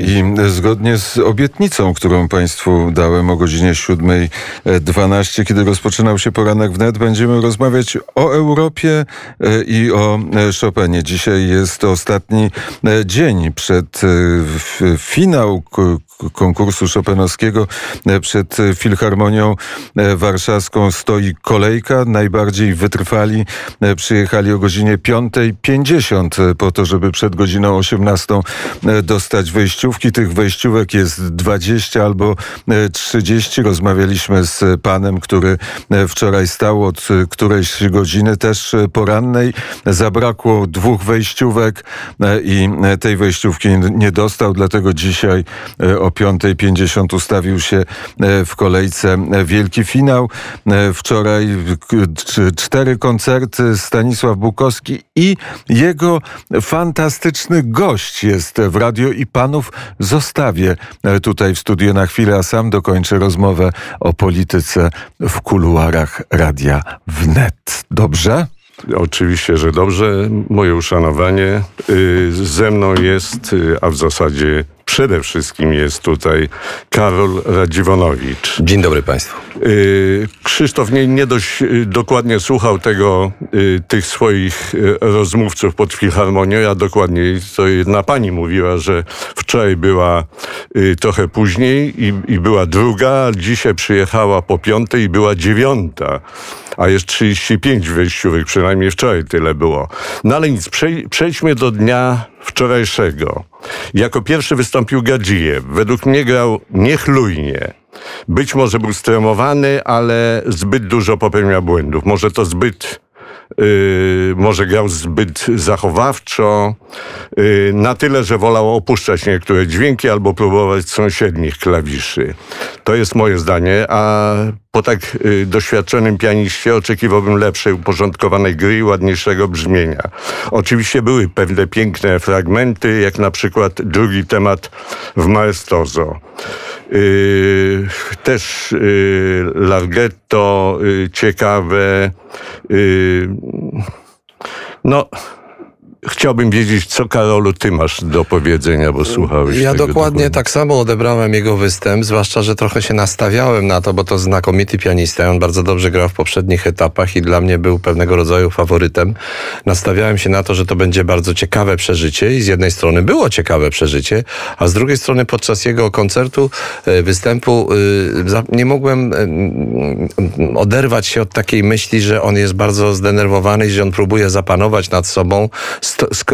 I zgodnie z obietnicą, którą Państwu dałem o godzinie 7.12, kiedy rozpoczynał się poranek wnet, będziemy rozmawiać o Europie e, i o e, Chopinie. Dzisiaj jest ostatni e, dzień przed finał konkursu Chopinowskiego przed Filharmonią Warszawską stoi kolejka. Najbardziej wytrwali przyjechali o godzinie 5.50 po to, żeby przed godziną 18 dostać wejściówki. Tych wejściówek jest 20 albo 30. Rozmawialiśmy z panem, który wczoraj stał od którejś godziny też porannej. Zabrakło dwóch wejściówek i tej wejściówki nie dostał, dlatego dzisiaj o 5.50 ustawił się w kolejce wielki finał. Wczoraj cztery koncerty Stanisław Bukowski i jego fantastyczny gość jest w radio i panów zostawię tutaj w studiu na chwilę, a sam dokończę rozmowę o polityce w kuluarach radia wnet. Dobrze? Oczywiście, że dobrze. Moje uszanowanie. Y, ze mną jest, y, a w zasadzie przede wszystkim jest tutaj Karol Radziwonowicz. Dzień dobry Państwu. Y, Krzysztof nie, nie dość dokładnie słuchał tego, tych swoich rozmówców pod Filharmonią. Ja dokładniej, to jedna pani mówiła, że wczoraj była trochę później i, i była druga, dzisiaj przyjechała po piątej i była dziewiąta a jest 35 wyjściówek, przynajmniej wczoraj tyle było. No ale nic, przejdźmy do dnia wczorajszego. Jako pierwszy wystąpił Gadzijew. Według mnie grał niechlujnie. Być może był stremowany, ale zbyt dużo popełniał błędów. Może to zbyt Yy, może grał zbyt zachowawczo, yy, na tyle, że wolał opuszczać niektóre dźwięki albo próbować sąsiednich klawiszy. To jest moje zdanie, a po tak yy, doświadczonym pianiście oczekiwałbym lepszej, uporządkowanej gry i ładniejszego brzmienia. Oczywiście były pewne piękne fragmenty, jak na przykład drugi temat w Maestoso. Yy, też yy, Larghetto yy, ciekawe. Yy, no, Chciałbym wiedzieć, co Karolu ty masz do powiedzenia, bo słuchałeś. Ja tego dokładnie tak samo odebrałem jego występ, zwłaszcza, że trochę się nastawiałem na to, bo to znakomity pianista. On bardzo dobrze grał w poprzednich etapach i dla mnie był pewnego rodzaju faworytem. Nastawiałem się na to, że to będzie bardzo ciekawe przeżycie i z jednej strony było ciekawe przeżycie, a z drugiej strony podczas jego koncertu, e, występu e, nie mogłem e, oderwać się od takiej myśli, że on jest bardzo zdenerwowany i że on próbuje zapanować nad sobą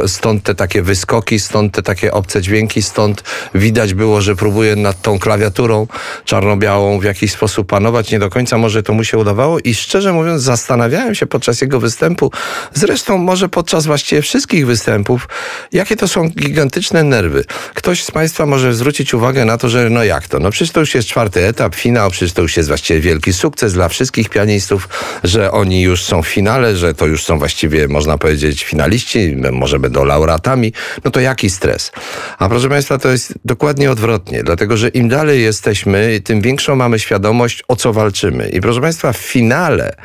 stąd te takie wyskoki, stąd te takie obce dźwięki, stąd widać było, że próbuje nad tą klawiaturą czarno-białą w jakiś sposób panować. Nie do końca może to mu się udawało i szczerze mówiąc zastanawiałem się podczas jego występu, zresztą może podczas właściwie wszystkich występów, jakie to są gigantyczne nerwy. Ktoś z Państwa może zwrócić uwagę na to, że no jak to? No przecież to już jest czwarty etap, finał, przecież to już jest właściwie wielki sukces dla wszystkich pianistów, że oni już są w finale, że to już są właściwie, można powiedzieć, finaliści, może będą laureatami, no to jaki stres? A proszę Państwa, to jest dokładnie odwrotnie, dlatego że im dalej jesteśmy, tym większą mamy świadomość, o co walczymy. I proszę Państwa, w finale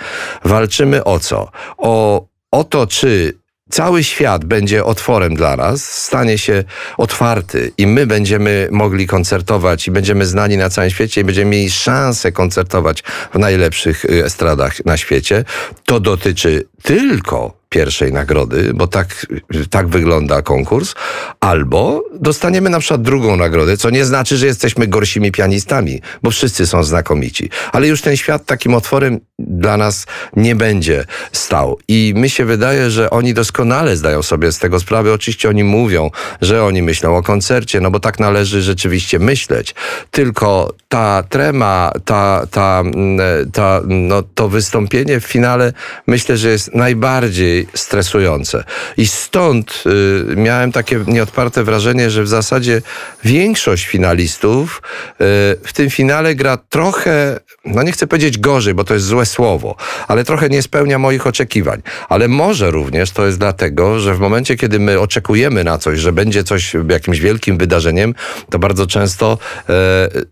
walczymy o co? O, o to, czy cały świat będzie otworem dla nas, stanie się otwarty i my będziemy mogli koncertować i będziemy znani na całym świecie i będziemy mieli szansę koncertować w najlepszych y, estradach na świecie, to dotyczy tylko pierwszej nagrody, bo tak, tak wygląda konkurs, albo dostaniemy na przykład drugą nagrodę, co nie znaczy, że jesteśmy gorszymi pianistami, bo wszyscy są znakomici. Ale już ten świat takim otworem dla nas nie będzie stał. I mi się wydaje, że oni doskonale zdają sobie z tego sprawę. Oczywiście oni mówią, że oni myślą o koncercie, no bo tak należy rzeczywiście myśleć. Tylko ta trema, ta, ta, mm, ta, no, to wystąpienie w finale myślę, że jest najbardziej stresujące. I stąd y, miałem takie nieodparte wrażenie, że w zasadzie większość finalistów y, w tym finale gra trochę, no nie chcę powiedzieć gorzej, bo to jest złe słowo, ale trochę nie spełnia moich oczekiwań. Ale może również to jest dlatego, że w momencie, kiedy my oczekujemy na coś, że będzie coś jakimś wielkim wydarzeniem, to bardzo często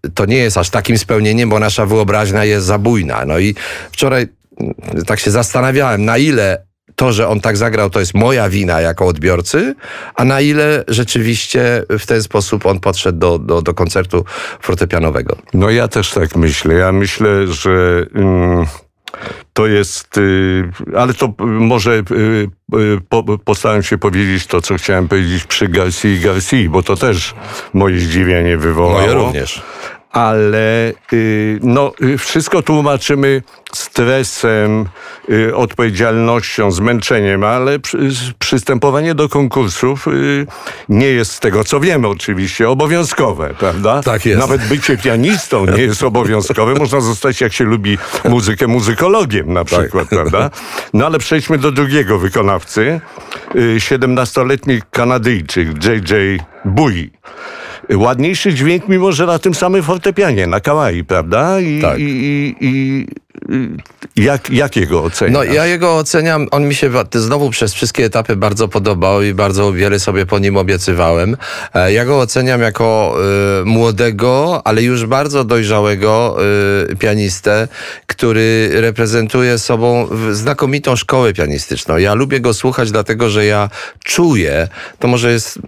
y, to nie jest aż takim spełnieniem, bo nasza wyobraźnia jest zabójna. No i wczoraj tak się zastanawiałem, na ile to, że on tak zagrał, to jest moja wina jako odbiorcy, a na ile rzeczywiście w ten sposób on podszedł do, do, do koncertu fortepianowego. No ja też tak myślę. Ja myślę, że mm, to jest, y, ale to może y, y, po, postaram się powiedzieć to, co chciałem powiedzieć przy Garcia i Garcia, bo to też moje zdziwienie wywołało. Moje również. ale no, wszystko tłumaczymy stresem, y, odpowiedzialnością, zmęczeniem, ale przy, przystępowanie do konkursów y, nie jest z tego, co wiemy oczywiście, obowiązkowe, prawda? Tak jest. Nawet bycie pianistą nie jest obowiązkowe. Można zostać, jak się lubi muzykę, muzykologiem na przykład, prawda? No ale przejdźmy do drugiego wykonawcy. Y, 17-letni Kanadyjczyk J.J. Bui. Ładniejszy dźwięk, mimo że na tym samym fortepianie, na kawaii, prawda? I, Tak. i, i i jak, jak jego oceniasz? No ja jego oceniam, on mi się znowu przez wszystkie etapy bardzo podobał i bardzo wiele sobie po nim obiecywałem. E, Ja go oceniam jako y, młodego, ale już bardzo dojrzałego y, pianistę, który reprezentuje sobą znakomitą szkołę pianistyczną. Ja lubię go słuchać, dlatego że ja czuję, to może jest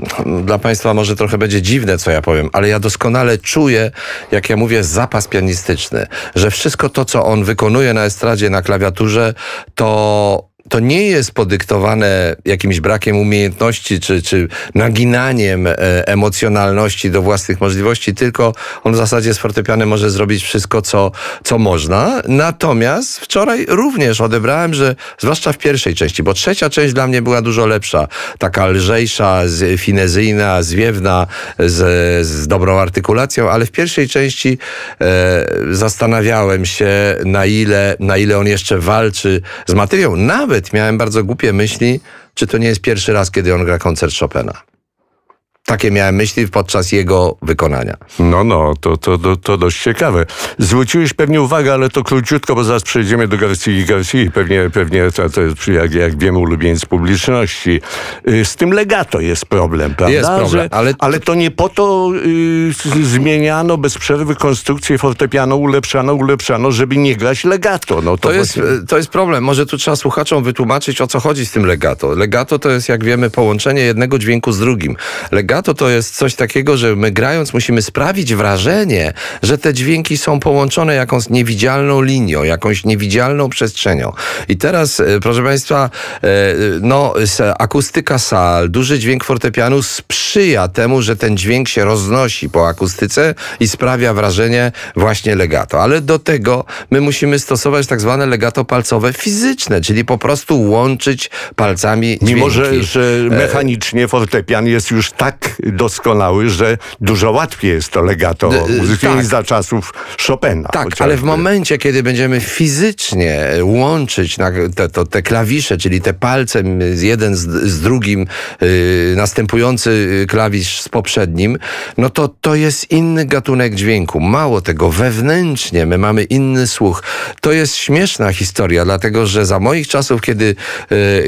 dla Państwa może trochę będzie dziwne, co ja powiem, ale ja doskonale czuję, jak ja mówię, zapas pianistyczny, że wszystko to, co on wykonuje na estradzie, na klawiaturze, to to nie jest podyktowane jakimś brakiem umiejętności czy, czy naginaniem e, emocjonalności do własnych możliwości, tylko on w zasadzie z fortepianem może zrobić wszystko, co, co można. Natomiast wczoraj również odebrałem, że zwłaszcza w pierwszej części, bo trzecia część dla mnie była dużo lepsza, taka lżejsza, finezyjna, zwiewna, z, z dobrą artykulacją, ale w pierwszej części e, zastanawiałem się, na ile, na ile on jeszcze walczy z materią. Nawet miałem bardzo głupie myśli, czy to nie jest pierwszy raz, kiedy on gra koncert Chopina. Takie miałem myśli podczas jego wykonania. No, no, to, to, to, to dość ciekawe. Zwróciłeś pewnie uwagę, ale to króciutko, bo zaraz przejdziemy do Garcia i Garcia. Pewnie, pewnie to, to jest, jak, jak wiemy, ulubieniec publiczności. Y, Z tym legato jest problem, prawda? Jest problem, Że, ale- ale to nie po to y, zmieniano bez przerwy konstrukcję fortepianu, ulepszano, ulepszano, żeby nie grać legato. No, to To jest, właśnie- to jest problem. Może tu trzeba słuchaczom wytłumaczyć, o co chodzi z tym legato. Legato to jest, jak wiemy, połączenie jednego dźwięku z drugim. Legato to jest coś takiego, że my grając musimy sprawić wrażenie, że te dźwięki są połączone jakąś niewidzialną linią, jakąś niewidzialną przestrzenią. I teraz, e, proszę Państwa, e, no, akustyka sal, duży dźwięk fortepianu sprzyja temu, że ten dźwięk się roznosi po akustyce i sprawia wrażenie właśnie legato. Ale do tego my musimy stosować tak zwane legato palcowe fizyczne, czyli po prostu łączyć palcami dźwięki. Mimo, że, że mechanicznie fortepian jest już tak doskonały, że dużo łatwiej jest to legato D- uzyskać tak. za czasów Chopina. Tak, chociażby. ale w momencie, kiedy będziemy fizycznie łączyć te, to, te klawisze, czyli te palce jeden z, z drugim, yy, następujący klawisz z poprzednim, no to to jest inny gatunek dźwięku. Mało tego, wewnętrznie my mamy inny słuch. To jest śmieszna historia, dlatego że za moich czasów, kiedy,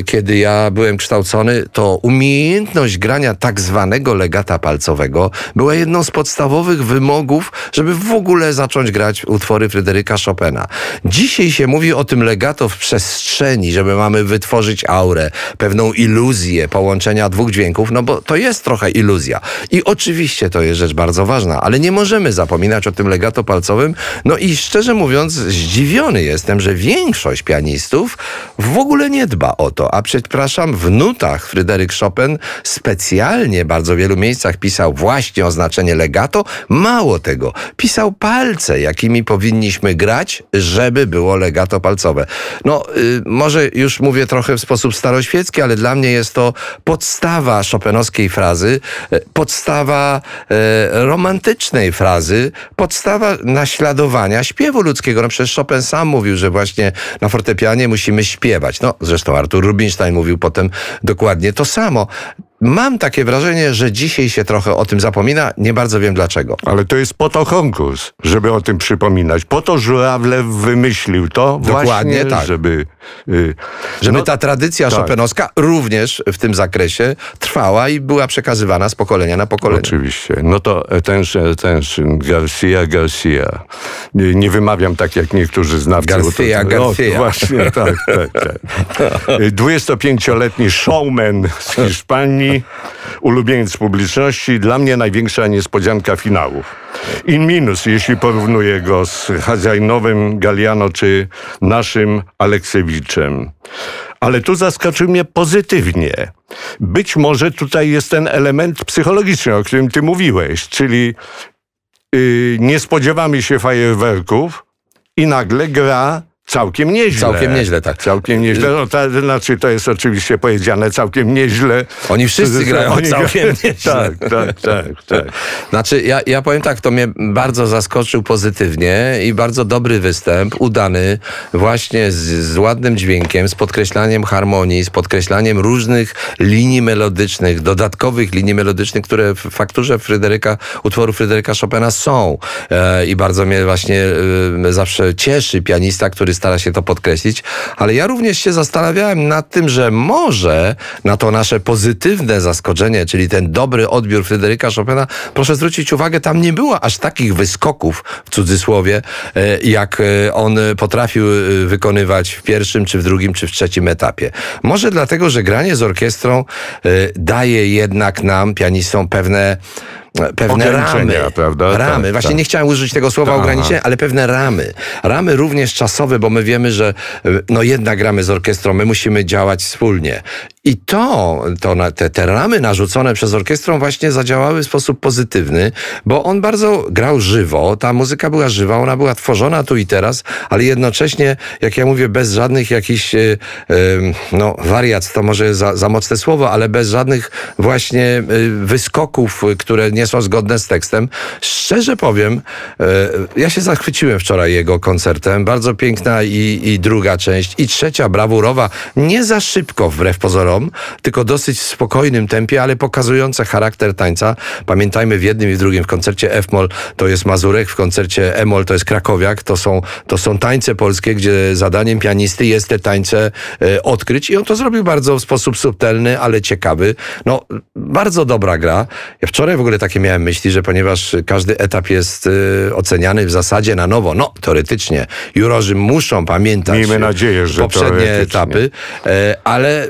kiedy ja byłem kształcony, to umiejętność grania tak zwanego legata palcowego była jedną z podstawowych wymogów, żeby w ogóle zacząć grać utwory Fryderyka Chopina. Dzisiaj się mówi o tym legato w przestrzeni, żeby mamy wytworzyć aurę, pewną iluzję połączenia dwóch dźwięków, no bo to jest trochę iluzja. I oczywiście to jest rzecz bardzo ważna, ale nie możemy zapominać o tym legato palcowym. No i szczerze mówiąc, zdziwiony jestem, że większość pianistów w ogóle nie dba o to. A przepraszam, w nutach Fryderyk Chopin specjalnie bardzo wielu miejscach pisał właśnie oznaczenie legato. Mało tego, pisał palce, jakimi powinniśmy grać, żeby było legato palcowe. No, y, może już mówię trochę w sposób staroświecki, ale dla mnie jest to podstawa szopenowskiej frazy, e, podstawa e, romantycznej frazy, podstawa naśladowania śpiewu ludzkiego. No przecież Chopin sam mówił, że właśnie na fortepianie musimy śpiewać. No, zresztą Artur Rubinstein mówił potem dokładnie to samo. Mam takie wrażenie, że dzisiaj się trochę o tym zapomina. Nie bardzo wiem dlaczego. Ale to jest po to konkurs, żeby o tym przypominać. Po to Żurawlew wymyślił to Dokładnie właśnie, tak. żeby... y, Żeby no, ta tradycja tak. chopinowska również w tym zakresie trwała i była przekazywana z pokolenia na pokolenie. Oczywiście. No to attention, attention, Garcia, Garcia. Nie, nie wymawiam tak jak niektórzy znawcy. bo to- Garcia, no, Garcia. właśnie, tak, tak, tak. 25-letni showman z Hiszpanii, ulubieniec publiczności, dla mnie największa niespodzianka finału. In minus, jeśli porównuję go z Chazajnowym, Galiano czy naszym Aleksewiczem. Ale tu zaskoczył mnie pozytywnie. Być może tutaj jest ten element psychologiczny, o którym ty mówiłeś, czyli yy, nie spodziewamy się fajerwerków i nagle gra całkiem nieźle. Całkiem nieźle, tak. Całkiem nieźle. No, to, znaczy, to jest oczywiście powiedziane całkiem nieźle. Oni wszyscy grają Oni całkiem gra- nieźle. Tak, tak, tak, tak. Znaczy, ja, ja powiem tak, to mnie bardzo zaskoczył pozytywnie i bardzo dobry występ, udany właśnie z, z ładnym dźwiękiem, z podkreślaniem harmonii, z podkreślaniem różnych linii melodycznych, dodatkowych linii melodycznych, które w fakturze Fryderyka, utworu Fryderyka Chopina są. E, I bardzo mnie właśnie e, zawsze cieszy pianista, który stara się to podkreślić, ale ja również się zastanawiałem nad tym, że może na to nasze pozytywne zaskoczenie, czyli ten dobry odbiór Fryderyka Chopina, proszę zwrócić uwagę, tam nie było aż takich wyskoków, w cudzysłowie, e, jak e, on potrafił e, wykonywać w pierwszym, czy w drugim, czy w trzecim etapie. Może dlatego, że granie z orkiestrą daje jednak nam, pianistom, pewne pewne ramy. prawda? Ramy. Tak, Właśnie tak. nie chciałem użyć tego słowa Tak, ograniczenia, ale pewne ramy. Ramy również czasowe, bo my wiemy, że y, no jednak gramy z orkiestrą, my musimy działać wspólnie. I to, to te, te ramy narzucone przez orkiestrą właśnie zadziałały w sposób pozytywny, bo on bardzo grał żywo, ta muzyka była żywa, ona była tworzona tu i teraz, ale jednocześnie, jak ja mówię, bez żadnych jakichś, y, y, no wariat to może za, za mocne słowo, ale bez żadnych właśnie y, wyskoków, które nie są zgodne z tekstem. Szczerze powiem, e, ja się zachwyciłem wczoraj jego koncertem. Bardzo piękna i, i druga część, i trzecia brawurowa. Nie za szybko wbrew pozorom, tylko dosyć spokojnym tempie, ale pokazujące charakter tańca. Pamiętajmy w jednym i w drugim, w koncercie F-Moll to jest Mazurek, w koncercie E-Moll to jest Krakowiak. To są, to są tańce polskie, gdzie zadaniem pianisty jest te tańce e, odkryć i on to zrobił bardzo w sposób subtelny, ale ciekawy. No, bardzo dobra gra. Ja wczoraj w ogóle takie miałem myśli, że ponieważ każdy etap jest y, oceniany w zasadzie na nowo, no teoretycznie, jurorzy muszą pamiętać Miejmy nadzieję, że poprzednie etapy, e, ale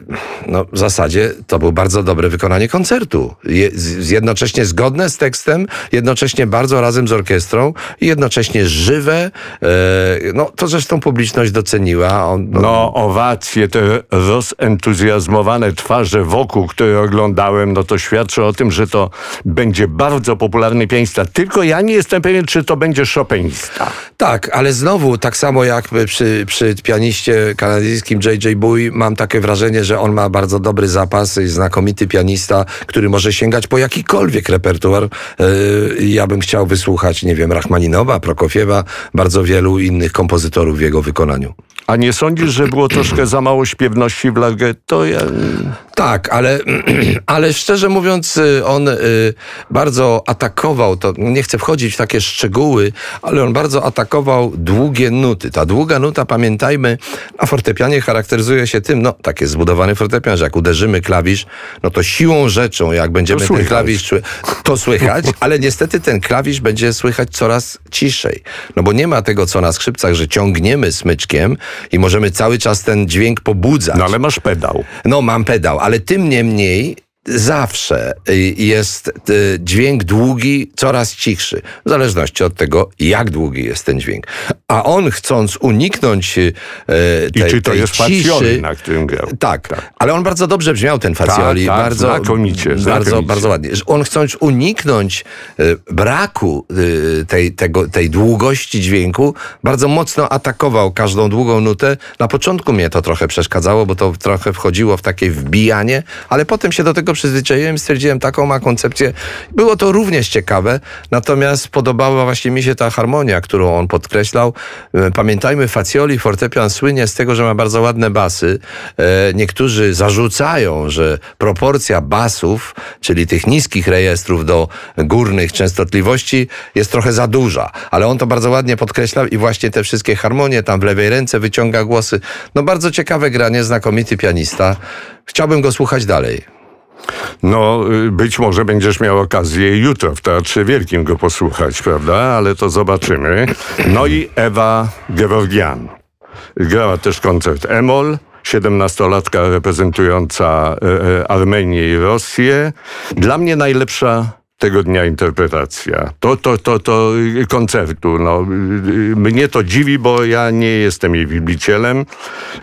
no, w zasadzie to było bardzo dobre wykonanie koncertu. Je, z, jednocześnie zgodne z tekstem, jednocześnie bardzo razem z orkiestrą i jednocześnie żywe. E, no to zresztą publiczność doceniła. On, no, No, owacje, te rozentuzjazmowane twarze wokół, które oglądałem, no to świadczy o tym, że to będzie bardzo popularny pianista. Tylko ja nie jestem pewien, czy to będzie Chopinista. Tak, ale znowu, tak samo jak przy, przy pianiście kanadyjskim J.J. Bowie, mam takie wrażenie, że on ma bardzo dobry zapas i znakomity pianista, który może sięgać po jakikolwiek repertuar. Yy, Ja bym chciał wysłuchać, nie wiem, Rachmaninowa, Prokofiewa, bardzo wielu innych kompozytorów w jego wykonaniu. A nie sądzisz, że było troszkę za mało śpiewności w Larghetto? Ja... Tak, ale, ale szczerze mówiąc, y, on y, bardzo atakował, to nie chcę wchodzić w takie szczegóły, ale on bardzo atakował długie nuty. Ta długa nuta, pamiętajmy, na fortepianie charakteryzuje się tym, no tak jest zbudowany fortepian, że jak uderzymy klawisz, no to siłą rzeczą, jak będziemy ten klawisz, to słychać, ale niestety ten klawisz będzie słychać coraz ciszej. No bo nie ma tego, co na skrzypcach, że ciągniemy smyczkiem i możemy cały czas ten dźwięk pobudzać. No ale masz pedał. No, mam pedał, ale tym niemniej zawsze y, jest y, dźwięk długi, coraz cichszy, w zależności od tego, jak długi jest ten dźwięk. A on chcąc uniknąć y, I tej, czy to tej jest ciszy, na którym grał? tak, ale on bardzo dobrze brzmiał ten Fazioli. Tak, tak, bardzo, znakomicie, Bardzo, znakomicie. bardzo ładnie. On chcąc uniknąć braku tej, tego, tej długości dźwięku, bardzo mocno atakował każdą długą nutę. Na początku mnie to trochę przeszkadzało, bo to trochę wchodziło w takie wbijanie, ale potem się do tego przyzwyczaiłem stwierdziłem, taką ma koncepcję. Było to również ciekawe, natomiast podobała właśnie mi się ta harmonia, którą on podkreślał. E, Pamiętajmy, Facioli fortepian słynie z tego, że ma bardzo ładne basy. E, Niektórzy zarzucają, że proporcja basów, czyli tych niskich rejestrów do górnych częstotliwości jest trochę za duża, ale on to bardzo ładnie podkreślał i właśnie te wszystkie harmonie tam w lewej ręce wyciąga głosy. No bardzo ciekawe granie, znakomity pianista. Chciałbym go słuchać dalej. No, y, być może będziesz miał okazję jutro w Teatrze Wielkim go posłuchać, prawda? Ale to zobaczymy. No i Ewa Georgian. Grała też koncert Emol. 17-latka reprezentująca e, e, Armenię i Rosję. Dla mnie najlepsza tego dnia interpretacja. To, to, to, to y, koncertu. No, y, y, mnie to dziwi, bo ja nie jestem jej wielbicielem.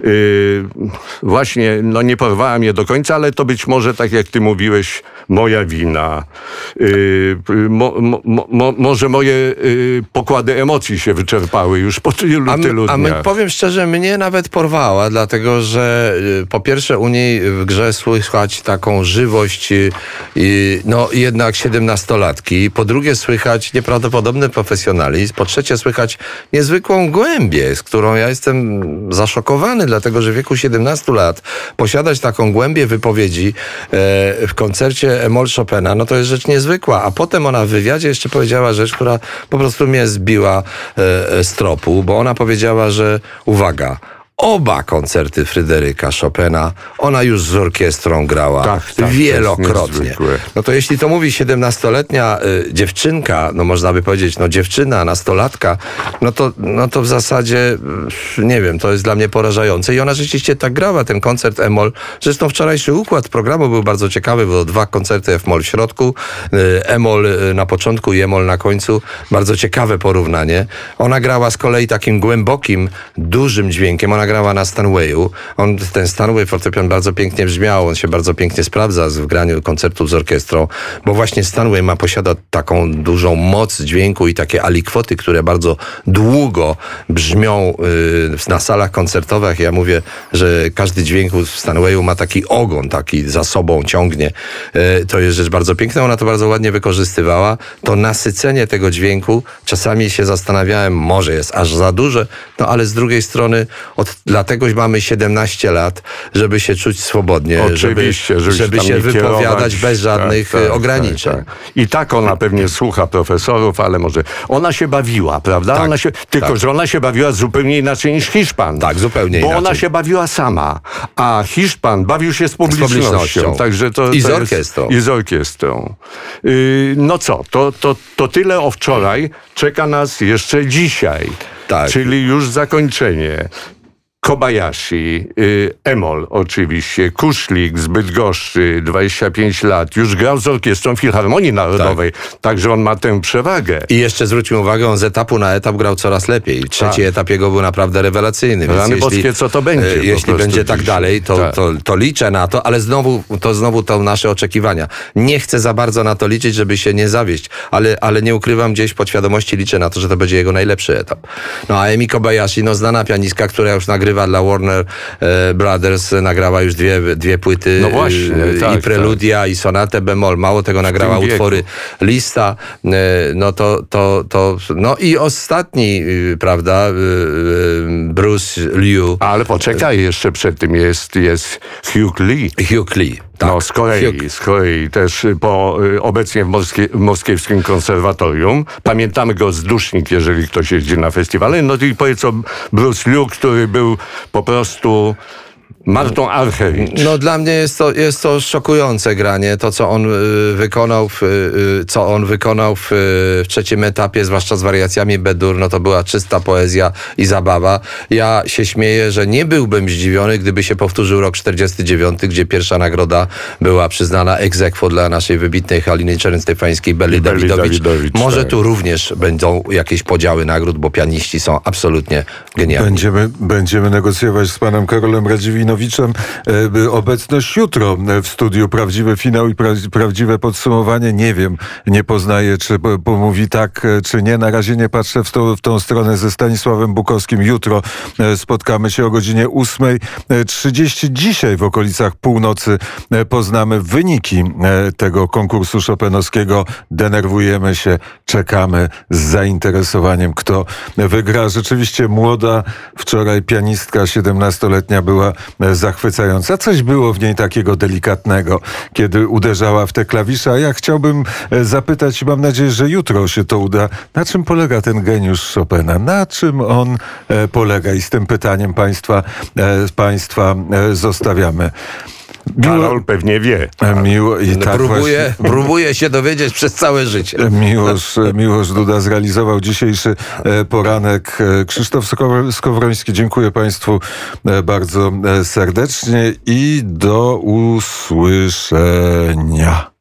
Yy, właśnie, no nie porwałem je do końca, ale to być może, tak jak ty mówiłeś, moja wina. Yy, mo, mo, mo, może moje yy, pokłady emocji się wyczerpały już po tylu, A, my, tylu a my, dniach. powiem szczerze, mnie nawet porwała, dlatego że po pierwsze u niej w grze słychać taką żywość, no jednak siedemnastolatki, po drugie słychać nieprawdopodobny profesjonalizm, po trzecie słychać niezwykłą głębię, z którą ja jestem zaszokowany, dlatego że w wieku 17 lat posiadać taką głębię wypowiedzi e, w koncercie Emol Chopina, no to jest rzecz niezwykła. A potem ona w wywiadzie jeszcze powiedziała rzecz, która po prostu mnie zbiła e, e, z tropu, bo ona powiedziała, że uwaga, Oba koncerty Fryderyka Chopina ona już z orkiestrą grała Tak, tak, to wielokrotnie. niezwykłe. No to jeśli to mówi 17-letnia y, dziewczynka, no można by powiedzieć, no dziewczyna, nastolatka, no to, no to w zasadzie, y, nie wiem, to jest dla mnie porażające. I ona rzeczywiście tak grała, ten koncert Emol. Zresztą wczorajszy układ programu był bardzo ciekawy, było dwa koncerty F-Mol w środku, y, Emol y, na początku i Emol na końcu. Bardzo ciekawe porównanie. Ona grała z kolei takim głębokim, dużym dźwiękiem. Ona grała na Stanwayu. On, ten Stanway fortepian bardzo pięknie brzmiał, on się bardzo pięknie sprawdza w graniu koncertów z orkiestrą, bo właśnie Stanway ma, posiada taką dużą moc dźwięku i takie alikwoty, które bardzo długo brzmią y, na salach koncertowych. Ja mówię, że każdy dźwięk w Stanwayu ma taki ogon, taki za sobą ciągnie. Y, to jest rzecz bardzo piękna, ona to bardzo ładnie wykorzystywała. To nasycenie tego dźwięku, czasami się zastanawiałem, może jest aż za duże, no ale z drugiej strony od, dlatego mamy 17 lat, żeby się czuć swobodnie, Oczywiście, żeby, żeby się wypowiadać bez żadnych Tak, y, tak, ograniczeń. tak, tak. I tak ona pewnie słucha profesorów, ale może. Ona się bawiła, prawda? Tak, ona się, tylko, tak. że ona się bawiła zupełnie inaczej niż Hiszpan. Tak, zupełnie Bo ona inaczej. się bawiła sama, a Hiszpan bawił się z publicznością. publicznością. Także to, I z to jest- orkiestrą. I z orkiestrą. Yy, no co, to, to, to tyle o wczoraj. Czeka nas jeszcze dzisiaj. Tak. Czyli już zakończenie. Kobayashi, y, Emol oczywiście, Kuszlik z Bydgoszczy, 25 lat, już grał z orkiestrą Filharmonii Narodowej, także on ma tę przewagę. I jeszcze zwróćmy uwagę, on z etapu na etap grał coraz lepiej. Trzeci Tak. etap jego był naprawdę rewelacyjny. Rany jeśli, boskie, co to będzie e, Jeśli będzie tak dalej, to, Tak. to, to liczę na to, ale znowu to znowu to nasze oczekiwania. Nie chcę za bardzo na to liczyć, żeby się nie zawieść, ale, ale nie ukrywam, gdzieś podświadomości liczę na to, że to będzie jego najlepszy etap. No a Emi Kobayashi, no znana pianistka, która już nagrywa dla Warner e, Brothers, nagrała już dwie, dwie płyty No właśnie, e, tak, i preludia, i sonatę bemol. Mało tego nagrała utwory lista, e, no to, to, to, no i ostatni, prawda, Bruce Liu, Ale poczekaj, jeszcze przed tym jest, jest Hugh Lee. Hugh Lee. Tak, no, z Hugh. z Korei też y, po, y, obecnie w, Moskie, w Moskiewskim Konserwatorium. Pamiętamy go z Dusznik, jeżeli ktoś jeździ na festiwale. No i powiedz o Bruce Liu, który był po prostu Martą Archewicz. No dla mnie jest to, jest to szokujące granie, to co on y, wykonał, w, y, co on wykonał w, y, w trzecim etapie, zwłaszcza z wariacjami Bedur, no to była czysta poezja i zabawa. Ja się śmieję, że nie byłbym zdziwiony, gdyby się powtórzył rok 49, gdzie pierwsza nagroda była przyznana ex aequo dla naszej wybitnej Haliny Czerny-Stefańskiej, Belli Belli Dawidowicz. Dawidowicz, Może tak. tu również będą jakieś podziały nagród, bo pianiści są absolutnie genialni. Będziemy, będziemy negocjować z panem Karolem Radziwiną Konstantinowiczem. E, Obecność jutro w studiu. Prawdziwy finał i pra- prawdziwe podsumowanie. Nie wiem, nie poznaję, czy pomówi tak, e, czy nie. Na razie nie patrzę w, w tą stronę ze Stanisławem Bukowskim. Jutro e, spotkamy się o godzinie 8.30. Dzisiaj w okolicach północy e, poznamy wyniki e, tego konkursu szopenowskiego. Denerwujemy się, czekamy z zainteresowaniem, kto wygra. Rzeczywiście młoda, wczoraj pianistka 17-letnia była e, zachwycająca. Coś było w niej takiego delikatnego, kiedy uderzała w te klawisze. A ja chciałbym e, zapytać, mam nadzieję, że jutro się to uda, na czym polega ten geniusz Chopina? Na czym on e, polega? I z tym pytaniem państwa, e, państwa e, zostawiamy. Karol pewnie wie. e, miło i tak próbuję, właśnie- próbuję się dowiedzieć przez całe życie. Miłosz, Miłosz Duda zrealizował dzisiejszy e, poranek. E, Krzysztof Skow- Skowroński, dziękuję Państwu e, bardzo e, serdecznie i do usłyszenia.